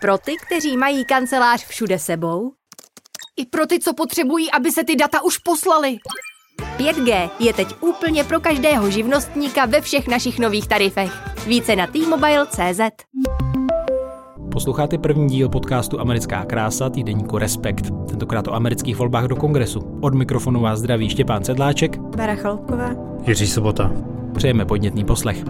Pro ty, kteří mají kancelář všude sebou. I pro ty, co potřebují, aby se ty data už poslaly. 5G je teď úplně pro každého živnostníka ve všech našich nových tarifech. Více na t-mobile.cz Posloucháte první díl podcastu Americká krása týdeníku Respekt. Tentokrát o amerických volbách do kongresu. Od mikrofonu vás zdraví Štěpán Sedláček, Bára Chalupková, Jiří Sobota. Přejeme podnětný poslech.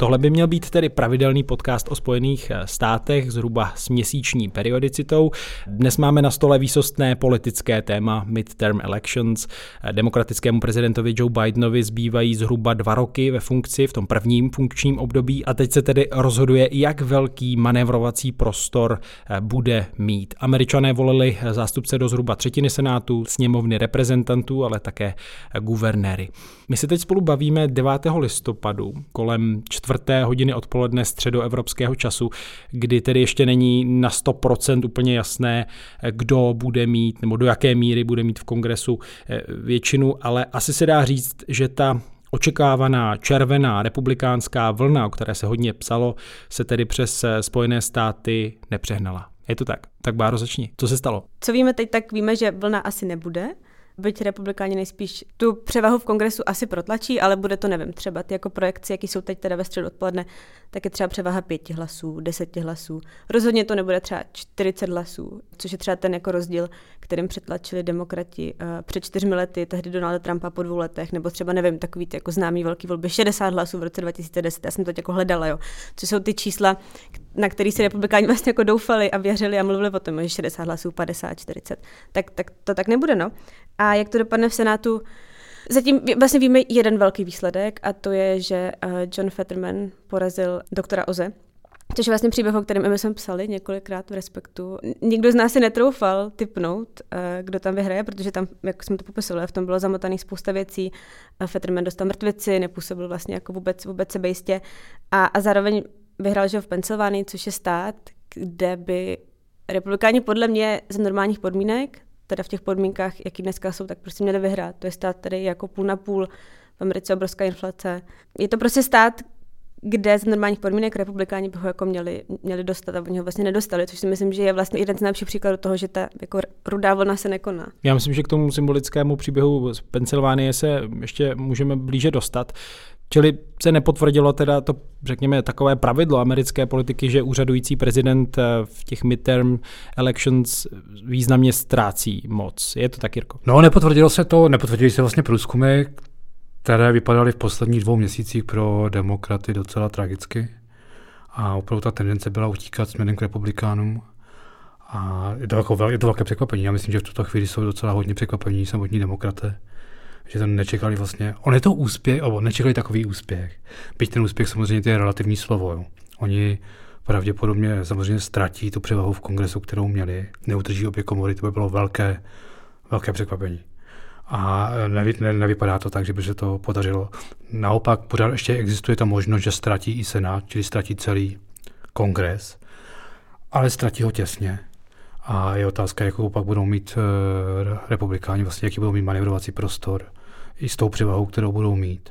Tohle by měl být tedy pravidelný podcast o Spojených eh, státech zhruba s měsíční periodicitou. Dnes máme na stole výsostné politické téma midterm elections. Eh, demokratickému prezidentovi Joe Bidenovi zbývají zhruba dva roky ve funkci v tom prvním funkčním období a teď se tedy rozhoduje, jak velký manévrovací prostor eh, bude mít. Američané volili zástupce do zhruba třetiny senátu, sněmovny reprezentantů, ale také guvernéry. My se teď spolu bavíme 9. listopadu kolem čtvrté hodiny odpoledne středoevropského času, kdy tedy ještě není na 100% úplně jasné, kdo bude mít nebo do jaké míry bude mít v kongresu eh, většinu, ale asi se dá říct, že ta Očekávaná červená republikánská vlna, o které se hodně psalo, se tedy přes eh, Spojené státy nepřehnala. Je to tak? Tak Báro, začni. Co se stalo? Co víme teď, tak víme, že vlna asi nebude byť republikáni nejspíš tu převahu v kongresu asi protlačí, ale bude to, nevím, třeba ty jako projekci, jaký jsou teď teda ve středu odpoledne, tak je třeba převaha pěti hlasů, deseti hlasů. Rozhodně to nebude třeba 40 hlasů, což je třeba ten jako rozdíl, kterým přetlačili demokrati uh, před čtyřmi lety, tehdy Donalda Trumpa po dvou letech, nebo třeba, nevím, takový ty jako známý velký volby, 60 hlasů v roce 2010, já jsem to jako hledala, jo. Co jsou ty čísla, na který si republikáni vlastně jako doufali a věřili a mluvili o tom, že 60 hlasů, 50, 40. Tak, tak to tak nebude, no. A jak to dopadne v Senátu, Zatím vlastně víme jeden velký výsledek a to je, že eh, John Fetterman porazil doktora Oze, Což je vlastně příběh, o kterém my jsme psali několikrát v Respektu. Nikdo z nás si netroufal typnout, eh, kdo tam vyhraje, protože tam, jak jsme to popisovali, v tom bylo zamotaný spousta věcí. Fetterman dostal mrtvici, nepůsobil vlastně jako vůbec, vůbec sebejistě. A, a zároveň vyhrál že v Pensylvánii, což je stát, kde by republikáni podle mě za normálních podmínek, teda v těch podmínkách, jaký dneska jsou, tak prostě měli vyhrát. To je stát tady jako půl na půl, v Americe obrovská inflace. Je to prostě stát, kde z normálních podmínek republikáni by ho jako měli, měli dostat a oni ho vlastně nedostali, což si myslím, že je vlastně jeden z nejlepších příkladů toho, že ta jako rudá vlna se nekoná. Já myslím, že k tomu symbolickému příběhu z Pensylvánie se ještě můžeme blíže dostat. Čili se nepotvrdilo teda to, řekněme, takové pravidlo americké politiky, že úřadující prezident eh, v těch midterm elections významně ztrácí moc. Je to tak, Jirko? No, nepotvrdilo se to, nepotvrdili se vlastně průzkumy, které vypadaly v posledních dvou měsících pro demokraty docela tragicky. A opravdu ta tendence byla utíkat směrem k republikánům. A je to, jako, je to velké překvapení. Já myslím, že v tuto chvíli jsou docela hodně překvapení samotní demokraté že to nečekali vlastně. On je to úspěch, nebo nečekali takový úspěch. Byť ten úspěch samozřejmě je relativní slovo. Jo. Oni pravděpodobně samozřejmě ztratí tu převahu v kongresu, kterou měli, neutrží obě komory, to by bylo velké, velké překvapení. A nevy, ne, nevypadá to tak, že by se to podařilo. Naopak pořád ještě existuje ta možnost, že ztratí i Senát, čili ztratí celý kongres, ale ztratí ho těsně. A je otázka, jakou pak budou mít uh, republikáni, vlastně jaký budou mít manevrovací prostor i s tou převahou, kterou budou mít.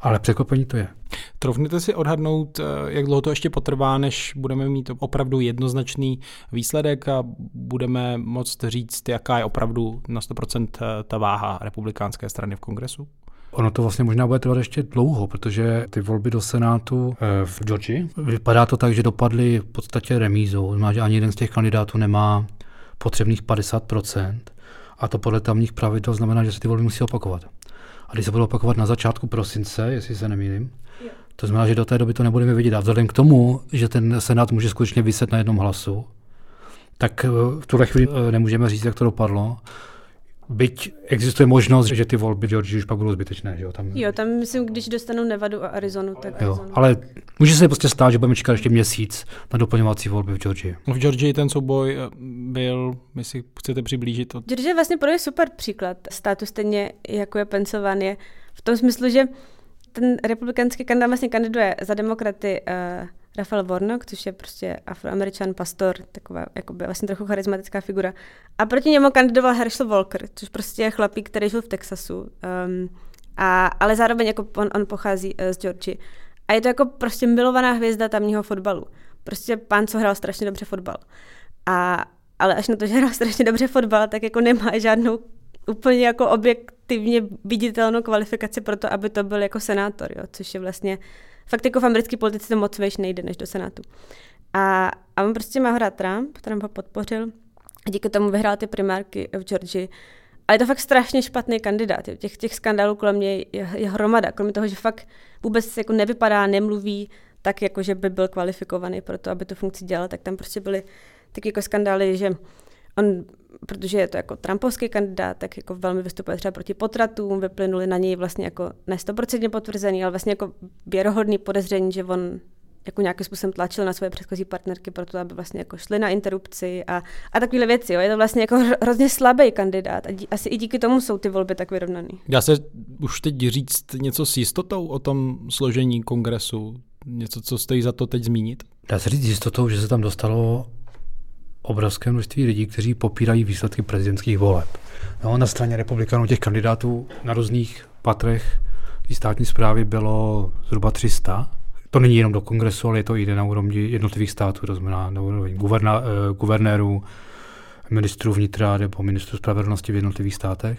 Ale překvapení to je. Troufnete si odhadnout, eh, jak dlouho to ještě potrvá, než budeme mít opravdu jednoznačný výsledek a budeme moct říct, jaká je opravdu na 100% eh, ta váha republikánské strany v kongresu? Ono to vlastně možná bude trvat ještě dlouho, protože ty volby do Senátu eh, v Georgii vypadá to tak, že dopadly v podstatě remízou. Znamená, že ani jeden z těch kandidátů nemá potřebných 50%. A to podle tamních pravidel znamená, že se ty volby musí opakovat. A když se budou opakovat na začátku prosince, jestli se nemýlím, to znamená, že do té doby to nebudeme vidět. A vzhledem k tomu, že ten Senát může skutečně vyset na jednom hlasu, tak eh, v tuhle chvíli eh, nemůžeme říct, jak to dopadlo. Byť existuje možnost, že ty volby v Georgii už pak budou zbytečné. Že jo? Tam... jo, tam myslím, když dostanou Nevadu a Arizonu, tak... Jo, ale může se prostě stát, že budeme čekat ještě měsíc na doplňovací volby v Georgii. V Georgii ten souboj eh, byl, my si chcete přiblížit. To... Georgie je vlastně pro super příklad státu stejně jako je Pensylvánie. V tom smyslu, že ten republikánský kandidát vlastně kandiduje za demokraty uh, Rafael Warnock, což je prostě afroameričan, pastor, taková jakoby vlastně trochu charismatická figura. A proti němu kandidoval Herschel Walker, což prostě je chlapík, který žil v Texasu. Um, A, ale zároveň jako on, on pochází uh, z Georgie. A je to jako prostě milovaná hvězda tamního fotbalu. Prostě pán, co hrál strašně dobře fotbal. A, ale až na to, že hrál strašně dobře fotbal, tak jako nemá žádnou úplně jako objektivně viditelnou kvalifikaci pro to, aby to byl jako senátor, jo, což je vlastně, fakt jako v americké politice to moc vejš nejde než do senátu. A, a on prostě má hrát Trump, Trump ho podpořil, a díky tomu vyhrál ty primárky v Georgii. Ale je to fakt strašně špatný kandidát. Jo. Těch, těch skandálů kolem mě je, je hromada. Kromě toho, že fakt vůbec jako nevypadá, nemluví tak, jako že by byl kvalifikovaný pro to, aby tu funkci dělal, tak tam prostě byly taky jako skandály, že on, protože je to jako Trumpovský kandidát, tak jako velmi vystupuje třeba proti potratům, vyplynuli na něj vlastně jako ne 100% potvrzený, ale vlastně jako věrohodný podezření, že on jako nějakým způsobem tlačil na své předchozí partnerky pro to, aby vlastně jako šli na interrupci a, a takovéhle věci. Jo. Je to vlastně jako hrozně slabý kandidát a dí, asi i díky tomu jsou ty volby tak vyrovnané. Dá se už teď říct něco s jistotou o tom složení kongresu? Něco, co stojí za to teď zmínit? Dá se říct s jistotou, že se tam dostalo obrovské množství lidí, kteří popírají výsledky prezidentských voleb. No, na straně republikánů těch kandidátů na různých patrech státní zprávy bylo zhruba 300 to není jenom do kongresu, ale je to jde na úrovni jednotlivých států, to znamená na úrovni guverna, eh, guvernérů, ministrů vnitra nebo ministrů spravedlnosti v jednotlivých státech.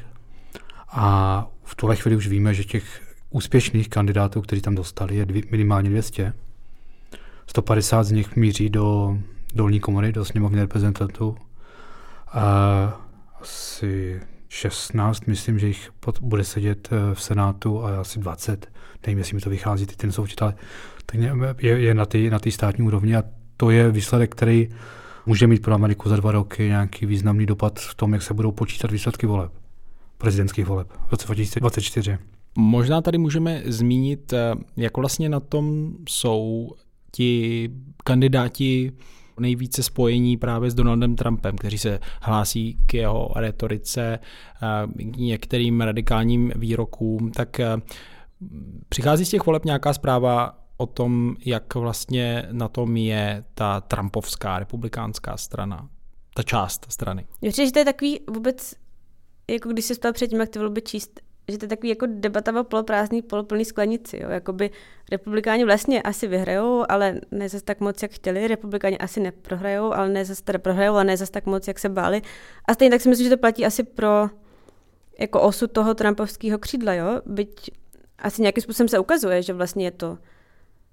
A v tuhle chvíli už víme, že těch úspěšných kandidátů, kteří tam dostali, je dvě, minimálně 200. 150 z nich míří do dolní komory, do sněmovny reprezentantů. A asi 16, myslím, že jich bude sedět eh, v Senátu a asi 20, nevím, jestli mi to vychází, ty ten součet, ale tak je, je na té na státní úrovni a to je výsledek, který může mít pro Ameriku za dva roky nějaký významný dopad v tom, jak se budou počítat výsledky voleb, prezidentských voleb v roce 2024. Možná tady můžeme zmínit, eh, jak vlastně na tom jsou ti kandidáti nejvíce spojení právě s Donaldem Trumpem, kteří se hlásí k jeho retorice, eh, k některým radikálním výrokům, tak eh, přichází z těch voleb nějaká zpráva o tom, jak vlastně na tom je ta Trumpovská republikánská strana, ta část strany. Myslím, že to je takový vůbec, jako když se stal předtím, jak ty volby číst, že to je takový jako debata o poloprázdný, poloplný sklenici. Jo. Jakoby republikáni vlastně asi vyhrajou, ale ne zase tak moc, jak chtěli. Republikáni asi neprohrajou, ale ne zase teda prohrajou, ale ne zase tak moc, jak se báli. A stejně tak si myslím, že to platí asi pro jako osud toho Trumpovského křídla, jo. Byť asi nějakým způsobem se ukazuje, že vlastně je to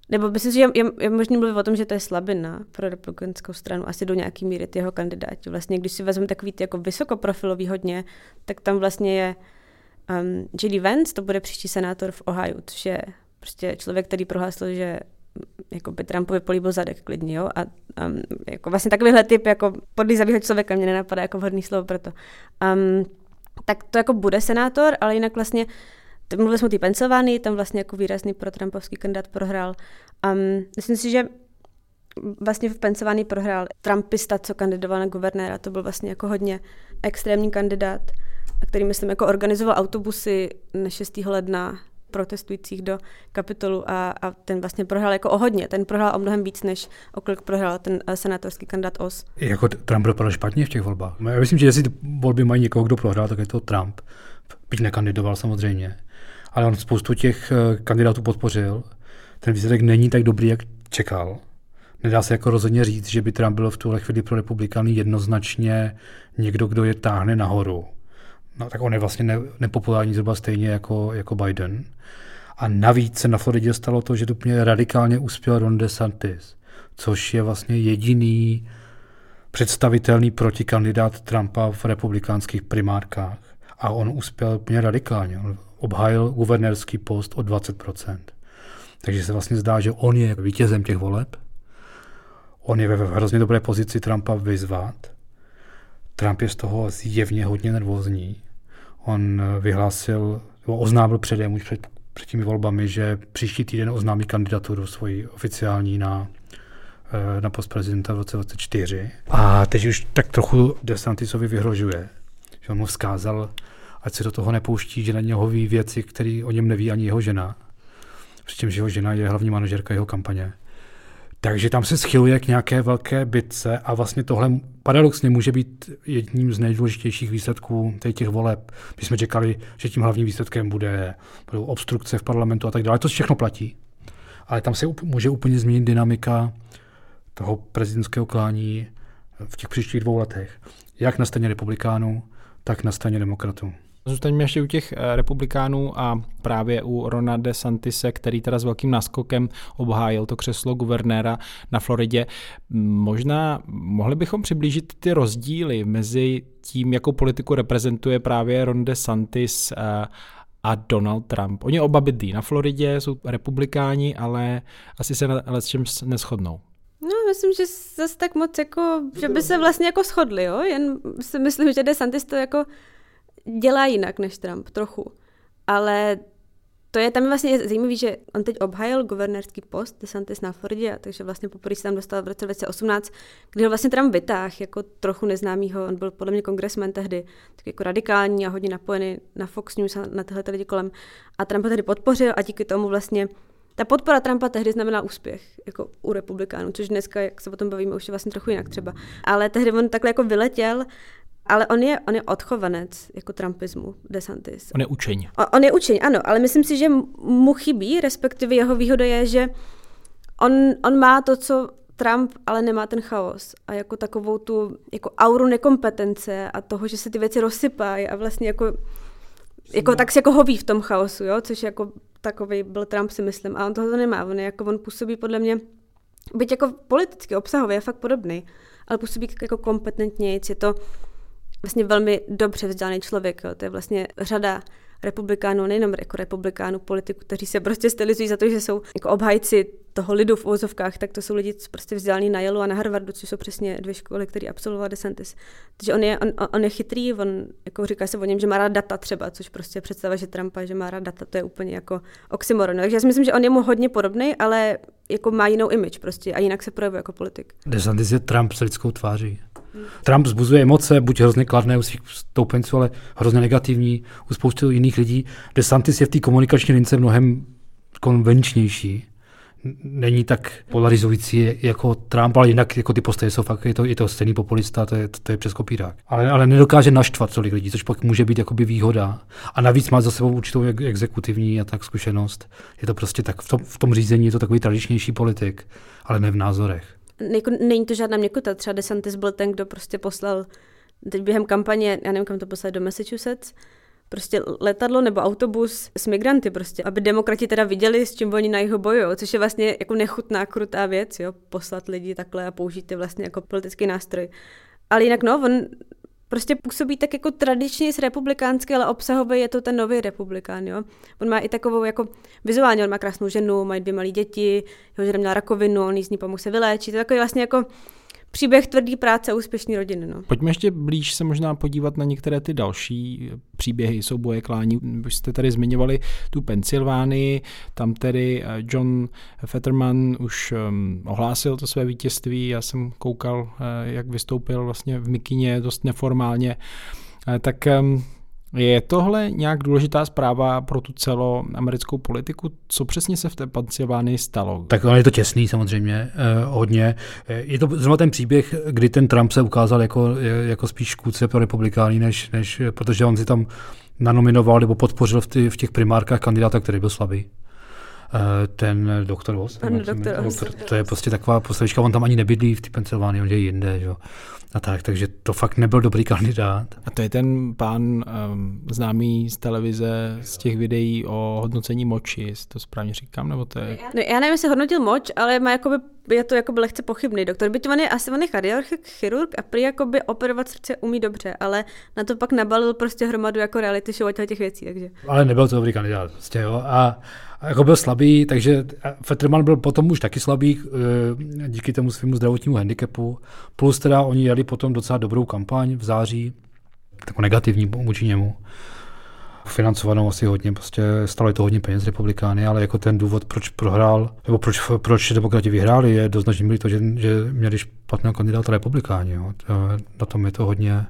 nebo myslím si, že je, je možný mluvit o tom, že to je slabina pro republikánskou stranu, asi do nějaký míry ty jeho kandidáti. Vlastně, když si vezmeme takový ty jako vysokoprofilový hodně, tak tam vlastně je um, J.D. Vance, to bude příští senátor v Ohio, což je prostě člověk, který prohlásil, že jako by Trumpovi políbil zadek klidně, jo, a um, jako vlastně takovýhle typ jako podlízavýho člověka mě nenapadá jako vhodný slovo pro to. Um, tak to jako bude senátor, ale jinak vlastně mluvili jsme o té Pensylvánii, tam vlastně jako výrazný pro Trumpovský kandidát prohrál. Um, myslím si, že vlastně v Pensylvánii prohrál Trumpista, co kandidoval na guvernéra, to byl vlastně jako hodně extrémní kandidát, který myslím jako organizoval autobusy na 6. ledna protestujících do kapitolu a, a ten vlastně prohrál jako o hodně. Ten prohrál o mnohem víc, než o kolik prohrál ten uh, senátorský kandidát Os. Jako Trump dopadl špatně v těch volbách. Já myslím, že jestli volby mají někoho, kdo prohrál, tak je to Trump. Byť nekandidoval samozřejmě ale on spoustu těch eh, kandidátů podpořil. Ten výsledek není tak dobrý, jak čekal. Nedá se jako rozhodně říct, že by Trump byl v tuhle chvíli pro republikány jednoznačně někdo, kdo je táhne nahoru. No, tak on je vlastně ne, nepopulární zhruba stejně jako, jako Biden. A navíc se na Floridě stalo to, že úplně radikálně uspěl Ron DeSantis, což je vlastně jediný představitelný protikandidát Trumpa v republikánských primárkách. A on uspěl úplně radikálně. On obhájil guvernérský post o 20%. Takže se vlastně zdá, že on je vítězem těch voleb. On je ve hrozně dobré pozici Trumpa vyzvat. Trump je z toho zjevně hodně nervózní. On vyhlásil, oznámil předem už před, před těmi volbami, že příští týden oznámí kandidaturu svoji oficiální na, eh, na post prezidenta v roce 2024. A teď už tak trochu DeSantisovi vyhrožuje, že on mu vzkázal, ať se do toho nepouští, že na něho ví věci, které o něm neví ani jeho žena. Přičemž jeho žena je hlavní manažerka jeho kampaně. Takže tam se schyluje k nějaké velké bitce a vlastně tohle paradoxně může být jedním z nejdůležitějších výsledků těch voleb. My jsme čekali, že tím hlavním výsledkem bude, budou obstrukce v parlamentu a tak dále. To všechno platí. Ale tam se může úplně změnit dynamika toho prezidentského klání v těch příštích dvou letech. Jak na straně republikánů, tak na straně demokratů. Zůstaňme ještě u těch eh, republikánů a právě u Rona DeSantise, který teda s velkým náskokem obhájil to křeslo guvernéra na Floridě. Možná mohli bychom přiblížit ty rozdíly mezi tím, jakou politiku reprezentuje právě Ron DeSantis eh, a Donald Trump. Oni oba bydlí na Floridě, jsou republikáni, ale asi se na čem neschodnou. No, myslím, že zase tak moc jako, že by se vlastně jako shodli, jo? Jen si myslím, že DeSantis to jako dělá jinak než Trump, trochu. Ale to je tam vlastně zajímavé, že on teď obhajil guvernérský post DeSantis na Floridě, takže vlastně poprvé se tam dostal v roce 2018, kdy ho vlastně Trump vytáhl jako trochu neznámýho, on byl podle mě kongresmen tehdy, tak jako radikální a hodně napojený na Fox News a na tyhle lidi kolem. A Trump ho tehdy podpořil a díky tomu vlastně ta podpora Trumpa tehdy znamená úspěch jako u republikánů, což dneska, jak se o tom bavíme, už je vlastně trochu jinak třeba. Ale tehdy on takhle jako vyletěl ale on je, on je odchovanec jako trumpismu, DeSantis. On je učeň. On, on je učeň, ano, ale myslím si, že mu chybí, respektive jeho výhoda je, že on, on má to, co Trump, ale nemá ten chaos. A jako takovou tu jako auru nekompetence a toho, že se ty věci rozsypají a vlastně jako, jako tak se jako hoví v tom chaosu, jo, což jako takový byl Trump si myslím. A on toho nemá, on je jako, on působí podle mě, byť jako politicky, obsahově je fakt podobný, ale působí jako kompetentněji, je to vlastně velmi dobře vzdělaný člověk. Jo. To je vlastně řada republikánů, nejenom jako republikánů, politiků, kteří se prostě stylizují za to, že jsou jako obhajci toho lidu v úzovkách, tak to jsou lidi prostě vzdělaní na Yale a na Harvardu, což jsou přesně dvě školy, které absolvoval DeSantis. Takže on je, on, on je chytrý, on jako říká se o něm, že má rád data třeba, což prostě představa, že Trumpa, že má rád data, to je úplně jako oxymoron. Takže já si myslím, že on je mu hodně podobný, ale jako má jinou image prostě a jinak se projevuje jako politik. DeSantis je Trump s lidskou tváří. Trump zbuzuje emoce, buď hrozně kladné u svých stoupenců, ale hrozně negativní u spousty jiných lidí. DeSantis je v té komunikační lince mnohem konvenčnější. Není tak polarizující jako Trump, ale jinak jako ty postoje jsou fakt, je to, je to stejný populista, to je, to je přes kopírák. Ale, ale nedokáže naštvat tolik lidí, což pak může být jakoby výhoda. A navíc má za sebou určitou exekutivní a tak zkušenost. Je to prostě tak, v tom, v tom řízení je to takový tradičnější politik, ale ne v názorech jako, není to žádná měkuta. Třeba DeSantis byl ten, kdo prostě poslal teď během kampaně, já nevím, kam to poslal, do Massachusetts, prostě letadlo nebo autobus s migranty prostě, aby demokrati teda viděli, s čím oni na jeho bojují, což je vlastně jako nechutná, krutá věc, jo, poslat lidi takhle a použít ty vlastně jako politický nástroj. Ale jinak no, on prostě působí tak jako tradičně z republikánský, ale obsahově je to ten nový republikán, jo. On má i takovou jako vizuálně, on má krásnou ženu, mají dvě malé děti, jeho žena měla rakovinu, on jí z ní pomohl se vyléčit, to je takový vlastně jako příběh tvrdý práce a úspěšný rodiny. No. Pojďme ještě blíž se možná podívat na některé ty další příběhy souboje klání. Už jste tady zmiňovali tu Pensylvánii, tam tedy eh, John Fetterman už um, ohlásil to své vítězství, já jsem koukal, uh, jak vystoupil vlastně v Mikině dost neformálně. Uh, tak um, je tohle nějak důležitá zpráva pro tu celoamerickou politiku? Co přesně se v té Pensylvánii stalo? Tak je to těsný samozřejmě, eh, hodně. Eh, je to zrovna ten příběh, kdy ten Trump se ukázal jako, jako spíš škůdce pro republikány, než, než, protože on si tam nanominoval nebo podpořil v, ty, v těch primárkách kandidáta, který byl slabý. Eh, ten doktor Voss. doktor, doktor, to je prostě taková postavička, on tam ani nebydlí v té Pensylvánii, on je jinde. Že? A tak, takže to fakt nebyl dobrý kandidát. A to je ten pán um, známý z televize, z těch videí o hodnocení moči, jestli to správně říkám, nebo to je... No, já nevím, jestli hodnotil moč, ale má jakoby, je to jakoby lehce pochybný doktor. Byť on je asi on je chirurg a prý jakoby operovat srdce umí dobře, ale na to pak nabalil prostě hromadu jako reality show a těch věcí, takže... Ale nebyl to dobrý kandidát, prostě jo. A jako byl slabý, takže Fetterman byl potom už taky slabý eh, díky tomu svému zdravotnímu handicapu. Plus teda oni jeli potom docela dobrou kampaň v září, takovou negativní vůči němu financovanou asi hodně, prostě stalo to hodně peněz republikány, ale jako ten důvod, proč prohrál, nebo proč, proč demokrati vyhráli, je do značné to, že, že měli špatného kandidáta republikáni. Jo. Na tom je to hodně,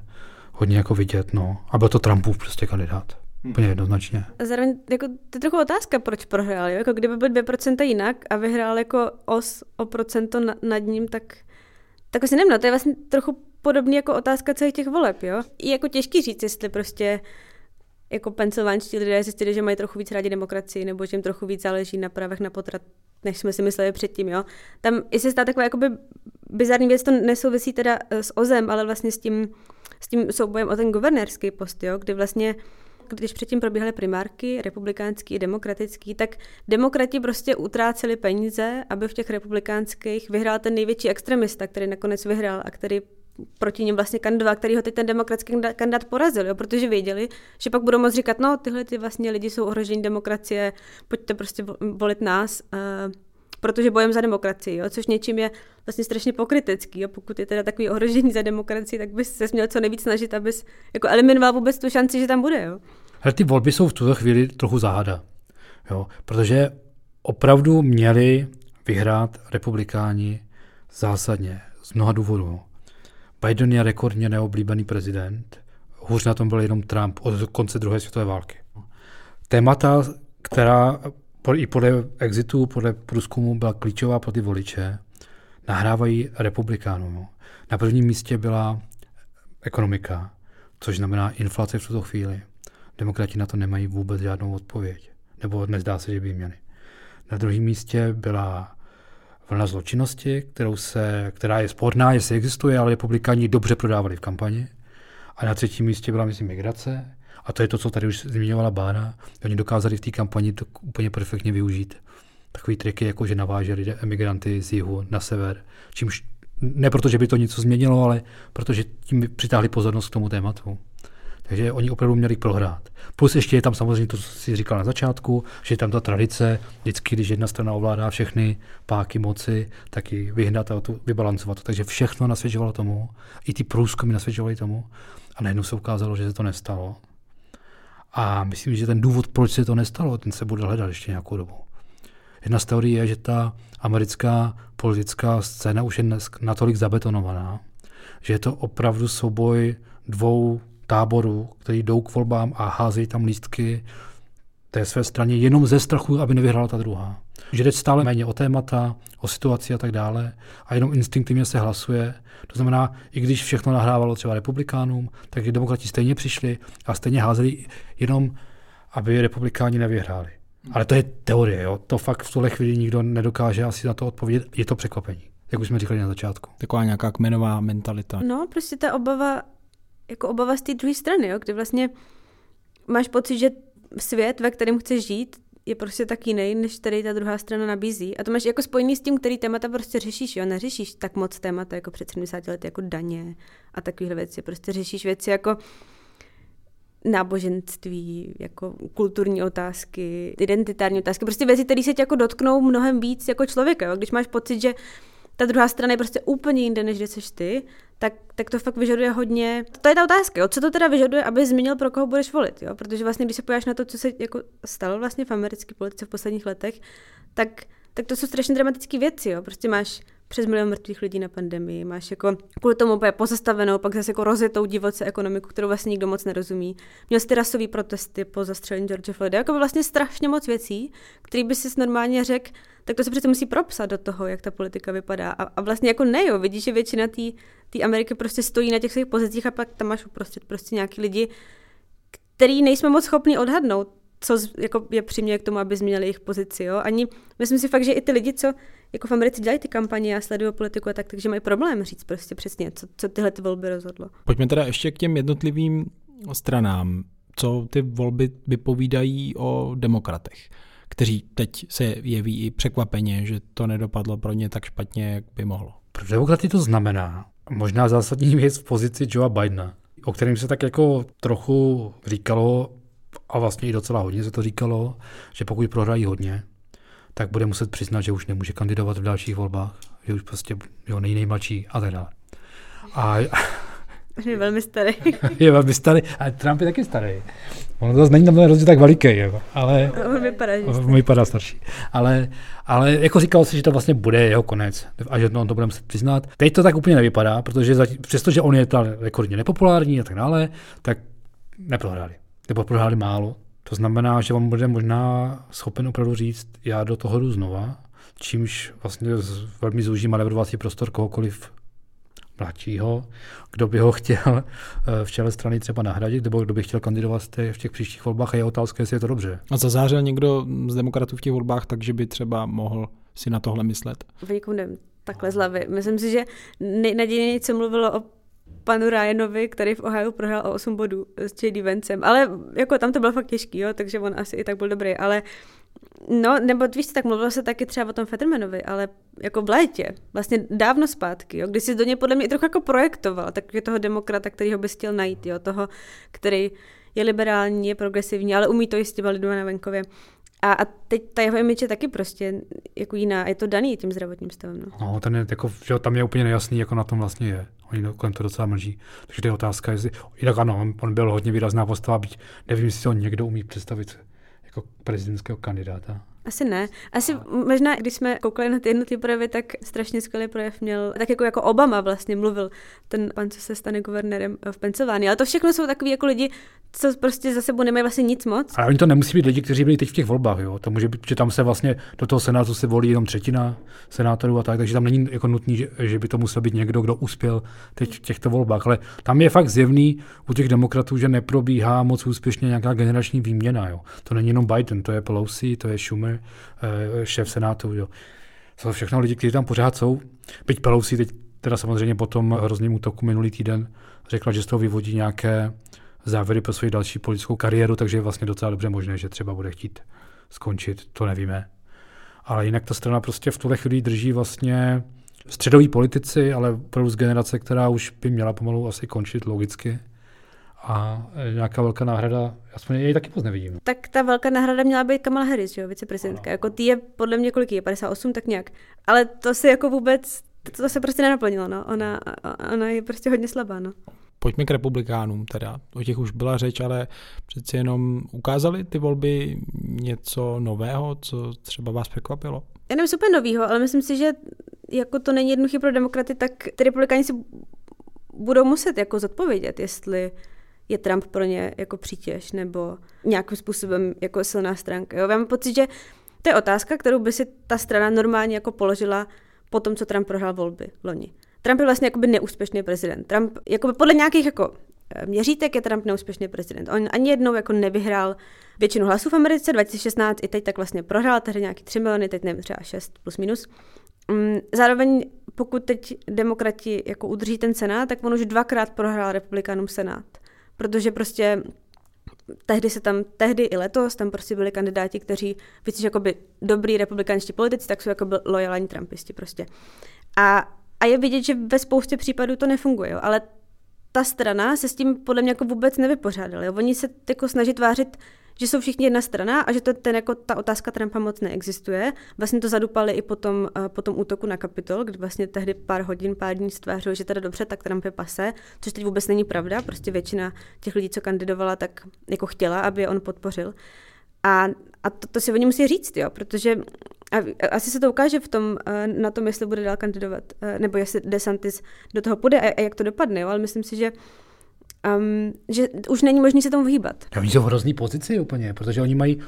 hodně jako vidět. No. A byl to Trumpův prostě kandidát. Úplně jednoznačně. A zároveň jako, to je trochu otázka, proč prohrál. Jo? Jako kdyby byl 2% jinak a vyhrál jako os o procento na, nad ním, tak, tak asi nevím, no, to je vlastně trochu podobný jako otázka celých těch voleb, jo. Je jako těžký říct, jestli prostě jako pensylvánští lidé zjistili, že mají trochu víc rádi demokracii, nebo že jim trochu víc záleží na právech na potrat, než jsme si mysleli předtím, jo. Tam, jestli stát taková jakoby bizarní věc, to nesouvisí teda eh, s OZem, ale vlastně s tím, s tím soubojem o ten guvernérský post, jo, kdy vlastně když předtím probíhaly primárky, republikánský i demokratický, tak demokrati prostě utráceli peníze, aby v těch republikánských vyhrál ten největší extremista, který nakonec vyhrál a který proti ním vlastně kandidoval, který ho teď ten demokratický kandidát porazil, jo, protože věděli, že pak budou moct říkat, no tyhle ty vlastně lidi jsou ohrožení demokracie, pojďte prostě volit nás, uh, protože bojem za demokracii, jo, což něčím je vlastně strašně pokrytecký. Jo. Pokud je teda takový ohrožení za demokracii, tak bys se měl co nejvíc snažit, abys jako eliminoval vůbec tu šanci, že tam bude. Jo. Ale ty volby jsou v tuto chvíli trochu záhada, jo, protože opravdu měli vyhrát republikáni zásadně z mnoha důvodů. Biden je rekordně neoblíbený prezident, hůř na tom byl jenom Trump od konce druhé světové války. Témata, která i podle exitu, podle průzkumu byla klíčová pro ty voliče, nahrávají republikánům. Na prvním místě byla ekonomika, což znamená inflace v tuto chvíli. Demokrati na to nemají vůbec žádnou odpověď, nebo nezdá se, že by měli. Na druhém místě byla vlna zločinnosti, kterou se, která je sporná, jestli existuje, ale republikáni dobře prodávali v kampani. A na třetím místě byla, myslím, migrace. A to je to, co tady už zmiňovala Bána. Oni dokázali v té kampani to úplně perfektně využít. Takový triky, jako že naváželi emigranty z jihu na sever. Čímž ne proto, že by to něco změnilo, ale protože tím přitáhli pozornost k tomu tématu. Takže oni opravdu měli prohrát. Plus ještě je tam samozřejmě to, co si říkal na začátku, že je tam ta tradice, vždycky, když jedna strana ovládá všechny páky moci, tak ji vyhnat a to, vybalancovat. Takže všechno nasvědčovalo tomu, i ty průzkumy nasvědčovaly tomu. A najednou se ukázalo, že se to nestalo. A myslím, že ten důvod, proč se to nestalo, ten se bude hledat ještě nějakou dobu. Jedna z teorií je, že ta americká politická scéna už je natolik zabetonovaná, že je to opravdu souboj dvou táborů, který jdou k volbám a házejí tam lístky té své straně jenom ze strachu, aby nevyhrála ta druhá. Že jde stále méně o témata, o situaci a tak dále a jenom instinktivně se hlasuje. To znamená, i když všechno nahrávalo třeba republikánům, tak i demokrati stejně přišli a stejně házeli jenom, aby republikáni nevyhráli. Ale to je teorie, jo? to fakt v tuhle chvíli nikdo nedokáže asi na to odpovědět. Je to překvapení, jak už jsme říkali na začátku. Taková nějaká kmenová mentalita. No, prostě ta obava jako obava z té druhé strany, jo, kdy vlastně máš pocit, že svět, ve kterém chceš žít, je prostě tak jiný, než tady ta druhá strana nabízí. A to máš jako spojený s tím, který témata prostě řešíš, jo. Neřešíš tak moc témata jako před 70 lety, jako daně a takovéhle věci. Prostě řešíš věci jako náboženství, jako kulturní otázky, identitární otázky, prostě věci, které se tě jako dotknou mnohem víc jako člověka. Jo? Když máš pocit, že ta druhá strana je prostě úplně jinde, než kde seš ty, tak, tak to fakt vyžaduje hodně. To je ta otázka, jo? co to teda vyžaduje, aby zmínil, pro koho budeš volit, jo? protože vlastně, když se pojáš na to, co se jako stalo vlastně v americké politice v posledních letech, tak, tak to jsou strašně dramatické věci, jo? prostě máš přes milion mrtvých lidí na pandemii, máš jako kvůli tomu úplně pozastavenou, pak zase jako rozjetou divoce ekonomiku, kterou vlastně nikdo moc nerozumí. Měl jsi rasový protesty po zastřelení George Floyda, jako by vlastně strašně moc věcí, který by si normálně řekl, tak to se přece musí propsat do toho, jak ta politika vypadá. A, a vlastně jako ne, jo, vidíš, že většina té Ameriky prostě stojí na těch svých pozicích a pak tam máš uprostřed prostě nějaký lidi, který nejsme moc schopni odhadnout, co jako je přiměje k tomu, aby změnili jejich pozici. Jo? Ani myslím si fakt, že i ty lidi, co jako v Americe dělají ty kampaně a sledují politiku a tak, takže mají problém říct prostě přesně, co, co tyhle ty volby rozhodlo. Pojďme teda ještě k těm jednotlivým stranám. Co ty volby vypovídají o demokratech, kteří teď se jeví i překvapeně, že to nedopadlo pro ně tak špatně, jak by mohlo. Pro demokraty to znamená možná zásadní věc v pozici Joea Bidena, o kterém se tak jako trochu říkalo, a vlastně i docela hodně se to říkalo, že pokud prohrají hodně, tak bude muset přiznat, že už nemůže kandidovat v dalších volbách, že už prostě jo, nejmladší a tak dále. A, je velmi starý. je velmi starý, a Trump je taky starý. On to není na rozdíl tak veliký, jako, ale on vypadá, že on vypadá starší. Ale, ale jako říkal si, že to vlastně bude jeho konec a že on to bude muset přiznat. Teď to tak úplně nevypadá, protože přestože on je ta rekordně nepopulární a tak dále, tak neprohráli. nebo prohráli málo. To znamená, že on bude možná schopen opravdu říct, já do toho jdu znova, čímž vlastně velmi zúží manevrovací prostor kohokoliv mladšího, kdo by ho chtěl eh, v čele strany třeba nahradit, nebo kdo by chtěl kandidovat v těch příštích volbách a je otázka, jestli je to dobře. A zazářil někdo z demokratů v těch volbách, takže by třeba mohl si na tohle myslet? V někom nevím, takhle z hlavy. Myslím si, že nejnadějněji, co mluvilo o panu Ryanovi, který v Ohio prohrál o 8 bodů s J.D. Vencem, ale jako tam to bylo fakt těžký, jo, takže on asi i tak byl dobrý, ale No, nebo víš, tak mluvilo se taky třeba o tom Fettermanovi, ale jako v létě, vlastně dávno zpátky, jo, kdy si do něj podle mě trochu jako projektoval, je toho demokrata, který ho bys chtěl najít, jo, toho, který je liberální, je progresivní, ale umí to i s těma lidmi na venkově. A, a teď ta jeho image je taky prostě jako jiná, je to daný tím zdravotním stavem. No, no ten je, jako, že tam je úplně nejasný, jako na tom vlastně je. Oni kolem to docela mlží. Takže to je otázka, jestli... Jinak ano, on, on byl hodně výrazná postava, byť nevím, jestli to někdo umí představit jako prezidentského kandidáta. Asi ne. Asi možná, když jsme koukali na ty jednotlivé projevy, tak strašně skvělý projev měl, tak jako, jako Obama vlastně mluvil, ten pan, co se stane guvernérem v Pensylvánii. Ale to všechno jsou takový jako lidi, co prostě za sebou nemají vlastně nic moc. Ale oni to nemusí být lidi, kteří byli teď v těch volbách, jo. To může být, že tam se vlastně do toho senátu se volí jenom třetina senátorů a tak, takže tam není jako nutný, že, že by to musel být někdo, kdo uspěl teď v těchto volbách. Ale tam je fakt zjevný u těch demokratů, že neprobíhá moc úspěšně nějaká generační výměna, jo. To není jenom Biden, to je Pelosi, to je Schumer, eh, šéf senátu, jo. Jsou všechno lidi, kteří tam pořád jsou. Byť Pelosi teď teda samozřejmě po tom hrozném útoku minulý týden řekla, že z toho vyvodí nějaké závěry pro svoji další politickou kariéru, takže je vlastně docela dobře možné, že třeba bude chtít skončit, to nevíme. Ale jinak ta strana prostě v tuhle chvíli drží vlastně středoví politici, ale opravdu z generace, která už by měla pomalu asi končit logicky. A nějaká velká náhrada, aspoň jej taky moc nevidím. Tak ta velká náhrada měla být Kamala Harris, jo, viceprezidentka. Jako ty je podle mě kolik je, 58, tak nějak. Ale to se jako vůbec, to se prostě nenaplnilo, no. Ona, ona je prostě hodně slabá, no. Pojďme k republikánům teda. O těch už byla řeč, ale přeci jenom ukázali ty volby něco nového, co třeba vás překvapilo? Já nevím, super novýho, ale myslím si, že jako to není jednoduché pro demokraty, tak ty republikáni si budou muset jako zodpovědět, jestli je Trump pro ně jako přítěž nebo nějakým způsobem jako silná stránka. Jo? Já mám pocit, že to je otázka, kterou by si ta strana normálně jako položila po tom, co Trump prohrál volby loni. Trump je vlastně jakoby neúspěšný prezident. Trump, jakoby podle nějakých jako eh, měřítek je Trump neúspěšný prezident. On ani jednou jako nevyhrál většinu hlasů v Americe, 2016 i teď tak vlastně prohrál, tehdy nějaký 3 miliony, teď nevím, třeba 6 plus minus. Mm, zároveň pokud teď demokrati jako udrží ten senát, tak on už dvakrát prohrál republikánům senát. Protože prostě tehdy se tam, tehdy i letos, tam prostě byli kandidáti, kteří, víc jakoby dobrý republikánští politici, tak jsou jako lojalní trumpisti prostě. A a je vidět, že ve spoustě případů to nefunguje, jo. ale ta strana se s tím podle mě jako vůbec nevypořádala. Jo. Oni se jako snaží tvářit, že jsou všichni jedna strana a že to ten, jako, ta otázka Trumpa moc neexistuje. Vlastně to zadupali i po tom, uh, po tom útoku na Kapitol, kdy vlastně tehdy pár hodin, pár dní stvářilo, že teda dobře, tak Trump je pase, což teď vůbec není pravda. Prostě většina těch lidí, co kandidovala, tak jako chtěla, aby je on podpořil. A, a to, to si oni musí říct, jo, protože a asi se to ukáže v tom, eh, na tom, jestli bude dál kandidovat, eh, nebo jestli DeSantis do toho půjde a, a jak to dopadne, jo? ale myslím si, že um, že už není možné se tomu vyhýbat. Ja, oni jsou v hrozný pozici úplně, protože oni mají,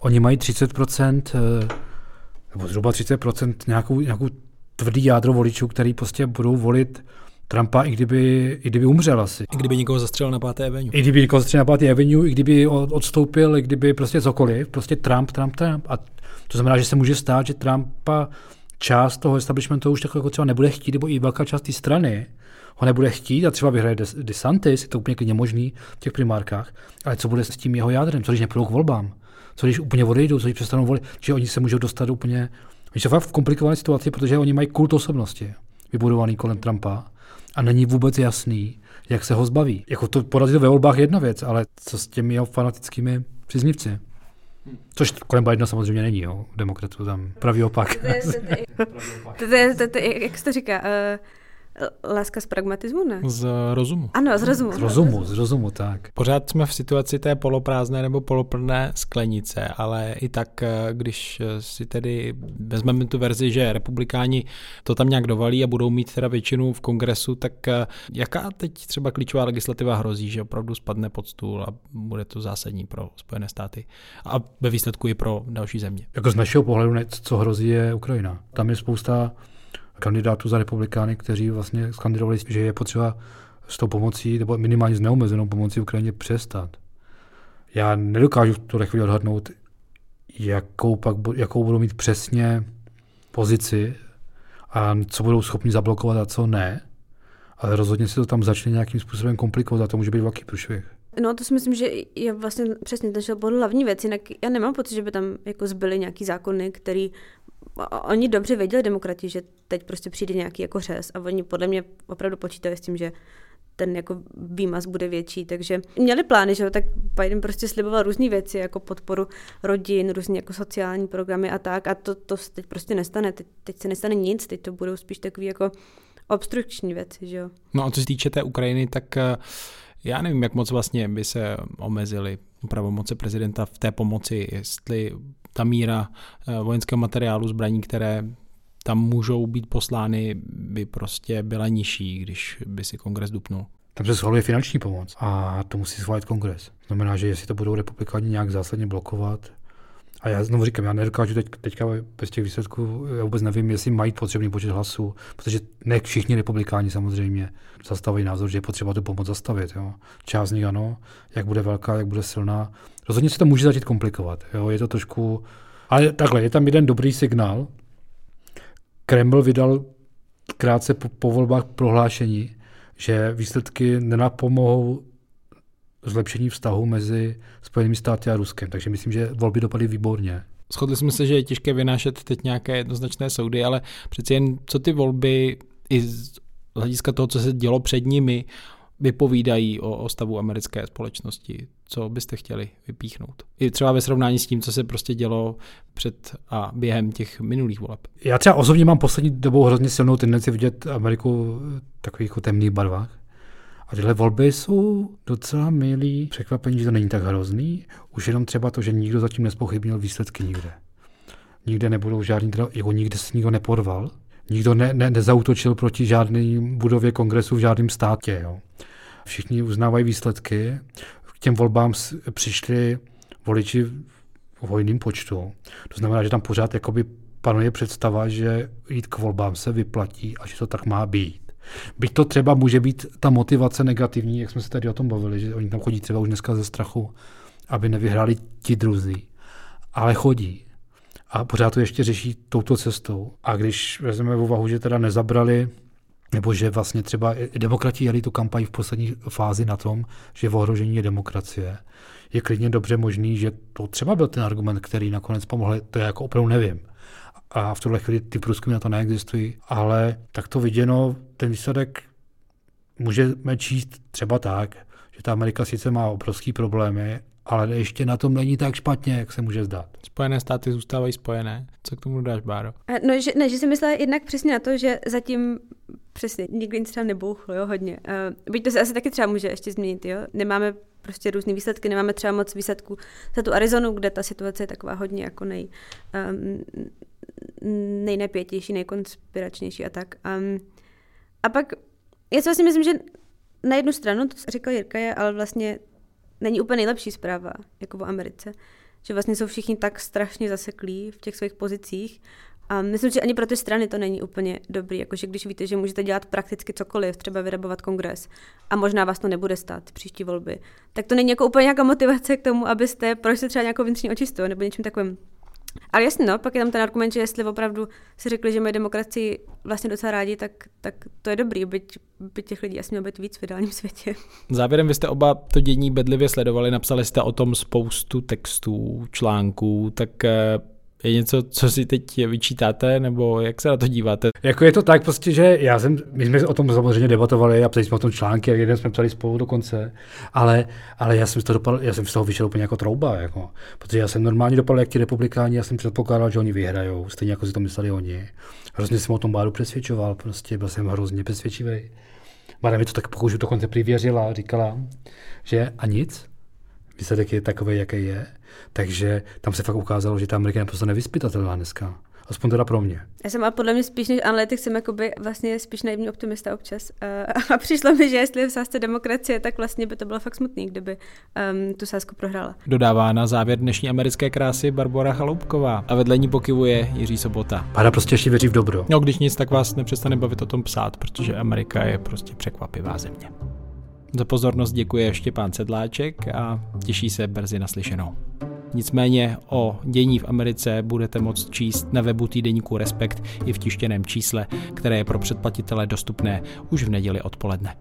oni mají 30%, eh, nebo zhruba 30% nějakou, nějakou tvrdý jádro voličů, který prostě budou volit Trumpa, i kdyby, i kdyby umřel asi. I kdyby někoho zastřelil na 5. Avenue. I kdyby někoho zastřelil na 5. Avenue, i kdyby odstoupil, i kdyby prostě cokoliv, prostě Trump, Trump, Trump. A to znamená, že se může stát, že Trumpa část toho establishmentu už jako třeba nebude chtít, nebo i velká část té strany ho nebude chtít a třeba vyhraje DeSantis, je to úplně klidně možný v těch primárkách, ale co bude s tím jeho jádrem, co když nepůjdou k volbám, co když úplně odejdou, co když přestanou volit, že oni se můžou dostat úplně, oni jsou fakt v komplikované situaci, protože oni mají kult osobnosti vybudovaný kolem Trumpa a není vůbec jasný, jak se ho zbaví. Jako to porazit ve volbách je jedna věc, ale co s těmi jeho fanatickými příznivci? Což kolem Bidena samozřejmě není, jo. Demokratů tam pravý opak. To je, jak se to říká, uh, Láska z pragmatismu, ne? Z rozumu. Ano, z rozumu. Z rozumu, z rozumu, tak. Pořád jsme v situaci té poloprázdné nebo poloplné sklenice, ale i tak, eh, když eh, si tedy vezmeme tu verzi, že republikáni to tam nějak dovalí a budou mít teda většinu v kongresu, tak eh, jaká teď třeba klíčová legislativa hrozí, že opravdu spadne pod stůl a bude to zásadní pro Spojené státy a ve výsledku i pro další země? Jako z našeho pohledu, co hrozí, je Ukrajina. Tam je spousta kandidátů za republikány, kteří vlastně skandidovali, že je potřeba s tou pomocí, nebo minimálně s neomezenou pomocí Ukrajině přestat. Já nedokážu v tuhle chvíli odhadnout, jakou, pak, jakou budou mít přesně pozici a co budou schopni zablokovat a co ne. Ale rozhodně se to tam začne nějakým způsobem komplikovat a to může být velký průšvih. No to si myslím, že je vlastně přesně ten podle hlavní věc, jinak já nemám pocit, že by tam jako zbyly nějaký zákony, který oni dobře věděli demokrati, že teď prostě přijde nějaký jako řez a oni podle mě opravdu počítali s tím, že ten jako výmaz bude větší, takže měli plány, že jo, tak Biden prostě sliboval různé věci, jako podporu rodin, různé jako sociální programy a tak a to, to teď prostě nestane, teď, teď se nestane nic, teď to budou spíš takový jako obstrukční věci, že jo. No a co se týče té Ukrajiny, tak eh, já nevím, jak moc vlastně by se omezili pravomoce prezidenta v té pomoci, jestli ta míra eh, vojenského materiálu, zbraní, které tam můžou být poslány, by prostě byla nižší, když by si kongres dupnul. Tam se schvaluje finanční pomoc a to musí schválit kongres. Znamená, že jestli to budou republikáni nějak zásadně blokovat, a já znovu říkám, já nedokážu teď, teďka bez těch výsledků, já vůbec nevím, jestli mají potřebný počet hlasů, protože ne všichni republikáni samozřejmě zastavují názor, že je potřeba tu pomoc zastavit. Jo. Část z nich ano, jak bude velká, jak bude silná. Rozhodně se to může začít komplikovat. Jo. Je to trošku... Ale takhle, je tam jeden dobrý signál. Kreml vydal krátce po, po volbách prohlášení, že výsledky nenapomohou zlepšení vztahu mezi Spojenými státy a Ruskem. Takže myslím, že volby dopadly výborně. Shodli jsme se, že je těžké vynášet teď nějaké jednoznačné soudy, ale přeci jen co ty volby i z hlediska toho, co se dělo před nimi, vypovídají o, o stavu americké společnosti. Co byste chtěli vypíchnout? I třeba ve srovnání s tím, co se prostě dělo před a během těch minulých voleb. Já třeba osobně mám poslední dobou hrozně silnou tendenci vidět Ameriku v takových jako temných barvách. A tyhle volby jsou docela milý překvapení, že to není tak hrozný. Už jenom třeba to, že nikdo zatím nespochybnil výsledky nikde. Nikde nebudou žádný, jako nikde se nikdo nepodval. Nikdo ne, ne, nezautočil proti žádné budově kongresu v žádném státě. Jo. Všichni uznávají výsledky. K těm volbám přišli voliči v hojným počtu. To znamená, že tam pořád jakoby panuje představa, že jít k volbám se vyplatí a že to tak má být. Byť to třeba může být ta motivace negativní, jak jsme se tady o tom bavili, že oni tam chodí třeba už dneska ze strachu, aby nevyhráli ti druzí. Ale chodí. A pořád to ještě řeší touto cestou. A když vezmeme v úvahu, že teda nezabrali nebo že vlastně třeba demokrati jeli tu kampaň v poslední fázi na tom, že v ohrožení je demokracie. Je klidně dobře možný, že to třeba byl ten argument, který nakonec pomohl, to je jako opravdu nevím a v tuhle chvíli ty průzkumy na to neexistují, ale tak to viděno, ten výsledek můžeme číst třeba tak, že ta Amerika sice má obrovský problémy, ale ještě na tom není tak špatně, jak se může zdát. Spojené státy zůstávají spojené. Co k tomu dáš, Báro? No, že, ne, že jsem myslela jednak přesně na to, že zatím přesně nikdy nic třeba nebouchlo, jo, hodně. Uh, byť to se asi taky třeba může ještě změnit, jo. Nemáme prostě různé výsledky, nemáme třeba moc výsledků za tu Arizonu, kde ta situace je taková hodně jako nej, um, nejnepětější, nejkonspiračnější a tak. Um, a pak já si vlastně myslím, že na jednu stranu, to řekl Jirka, je ale vlastně není úplně nejlepší zpráva, jako v Americe. Že vlastně jsou všichni tak strašně zaseklí v těch svých pozicích. A myslím, že ani pro ty strany to není úplně dobrý, jakože když víte, že můžete dělat prakticky cokoliv, třeba vyrabovat kongres a možná vás to nebude stát příští volby, tak to není jako úplně nějaká motivace k tomu, abyste prošli třeba nějakou vnitřní očistou nebo něčím takovým. Ale jasně, no, pak je tam ten argument, že jestli opravdu si řekli, že mají demokracii vlastně docela rádi, tak, tak to je dobrý, byť, byť těch lidí asi mělo být víc v ideálním světě. Závěrem vy jste oba to dění bedlivě sledovali, napsali jste o tom spoustu textů, článků, tak eh, Je něco, co si teď vyčítáte, nebo jak se na to díváte? Jako je to tak prostě, že já jsem, my jsme o tom samozřejmě debatovali a psali jsme o tom články, a jeden jsme psali spolu dokonce, ale, ale já jsem z toho dopadl, já jsem z toho vyšel úplně jako trouba, jako, protože já jsem normálně dopadl jak ti republikáni, já jsem předpokládal, že oni vyhrajou, stejně jako si to mysleli oni. Hrozně jsem o tom báru přesvědčoval, prostě byl jsem hrozně přesvědčivý. Bára mi to tak pokud dokonce přivěřila, říkala, že a nic, výsledek je takový, jaký je. Takže tam se fakt ukázalo, že ta Amerika je prostě nevyspytatelná dneska. Aspoň teda pro mě. Já jsem ale podle mě spíš než analytik, jsem jakoby vlastně spíš naivní optimista občas. Uh, a přišlo mi, že jestli je v sázce demokracie, tak vlastně by to bylo fakt smutný, kdyby um, tu sázku prohrála. Dodává na závěr dnešní americké krásy Barbara Chaloupková a vedle ní pokyvuje Jiří Sobota. Páda prostě ještě věří v dobro. No, když nic, tak vás nepřestane bavit o tom psát, protože Amerika je prostě překvapivá země. Za pozornost děkuje Štěpán Sedláček a těší se brzy naslyšenou. Nicméně o dění v Americe budete moct číst na webu týdeníku Respekt i v tištěném čísle, které je pro předplatitele dostupné už v neděli odpoledne.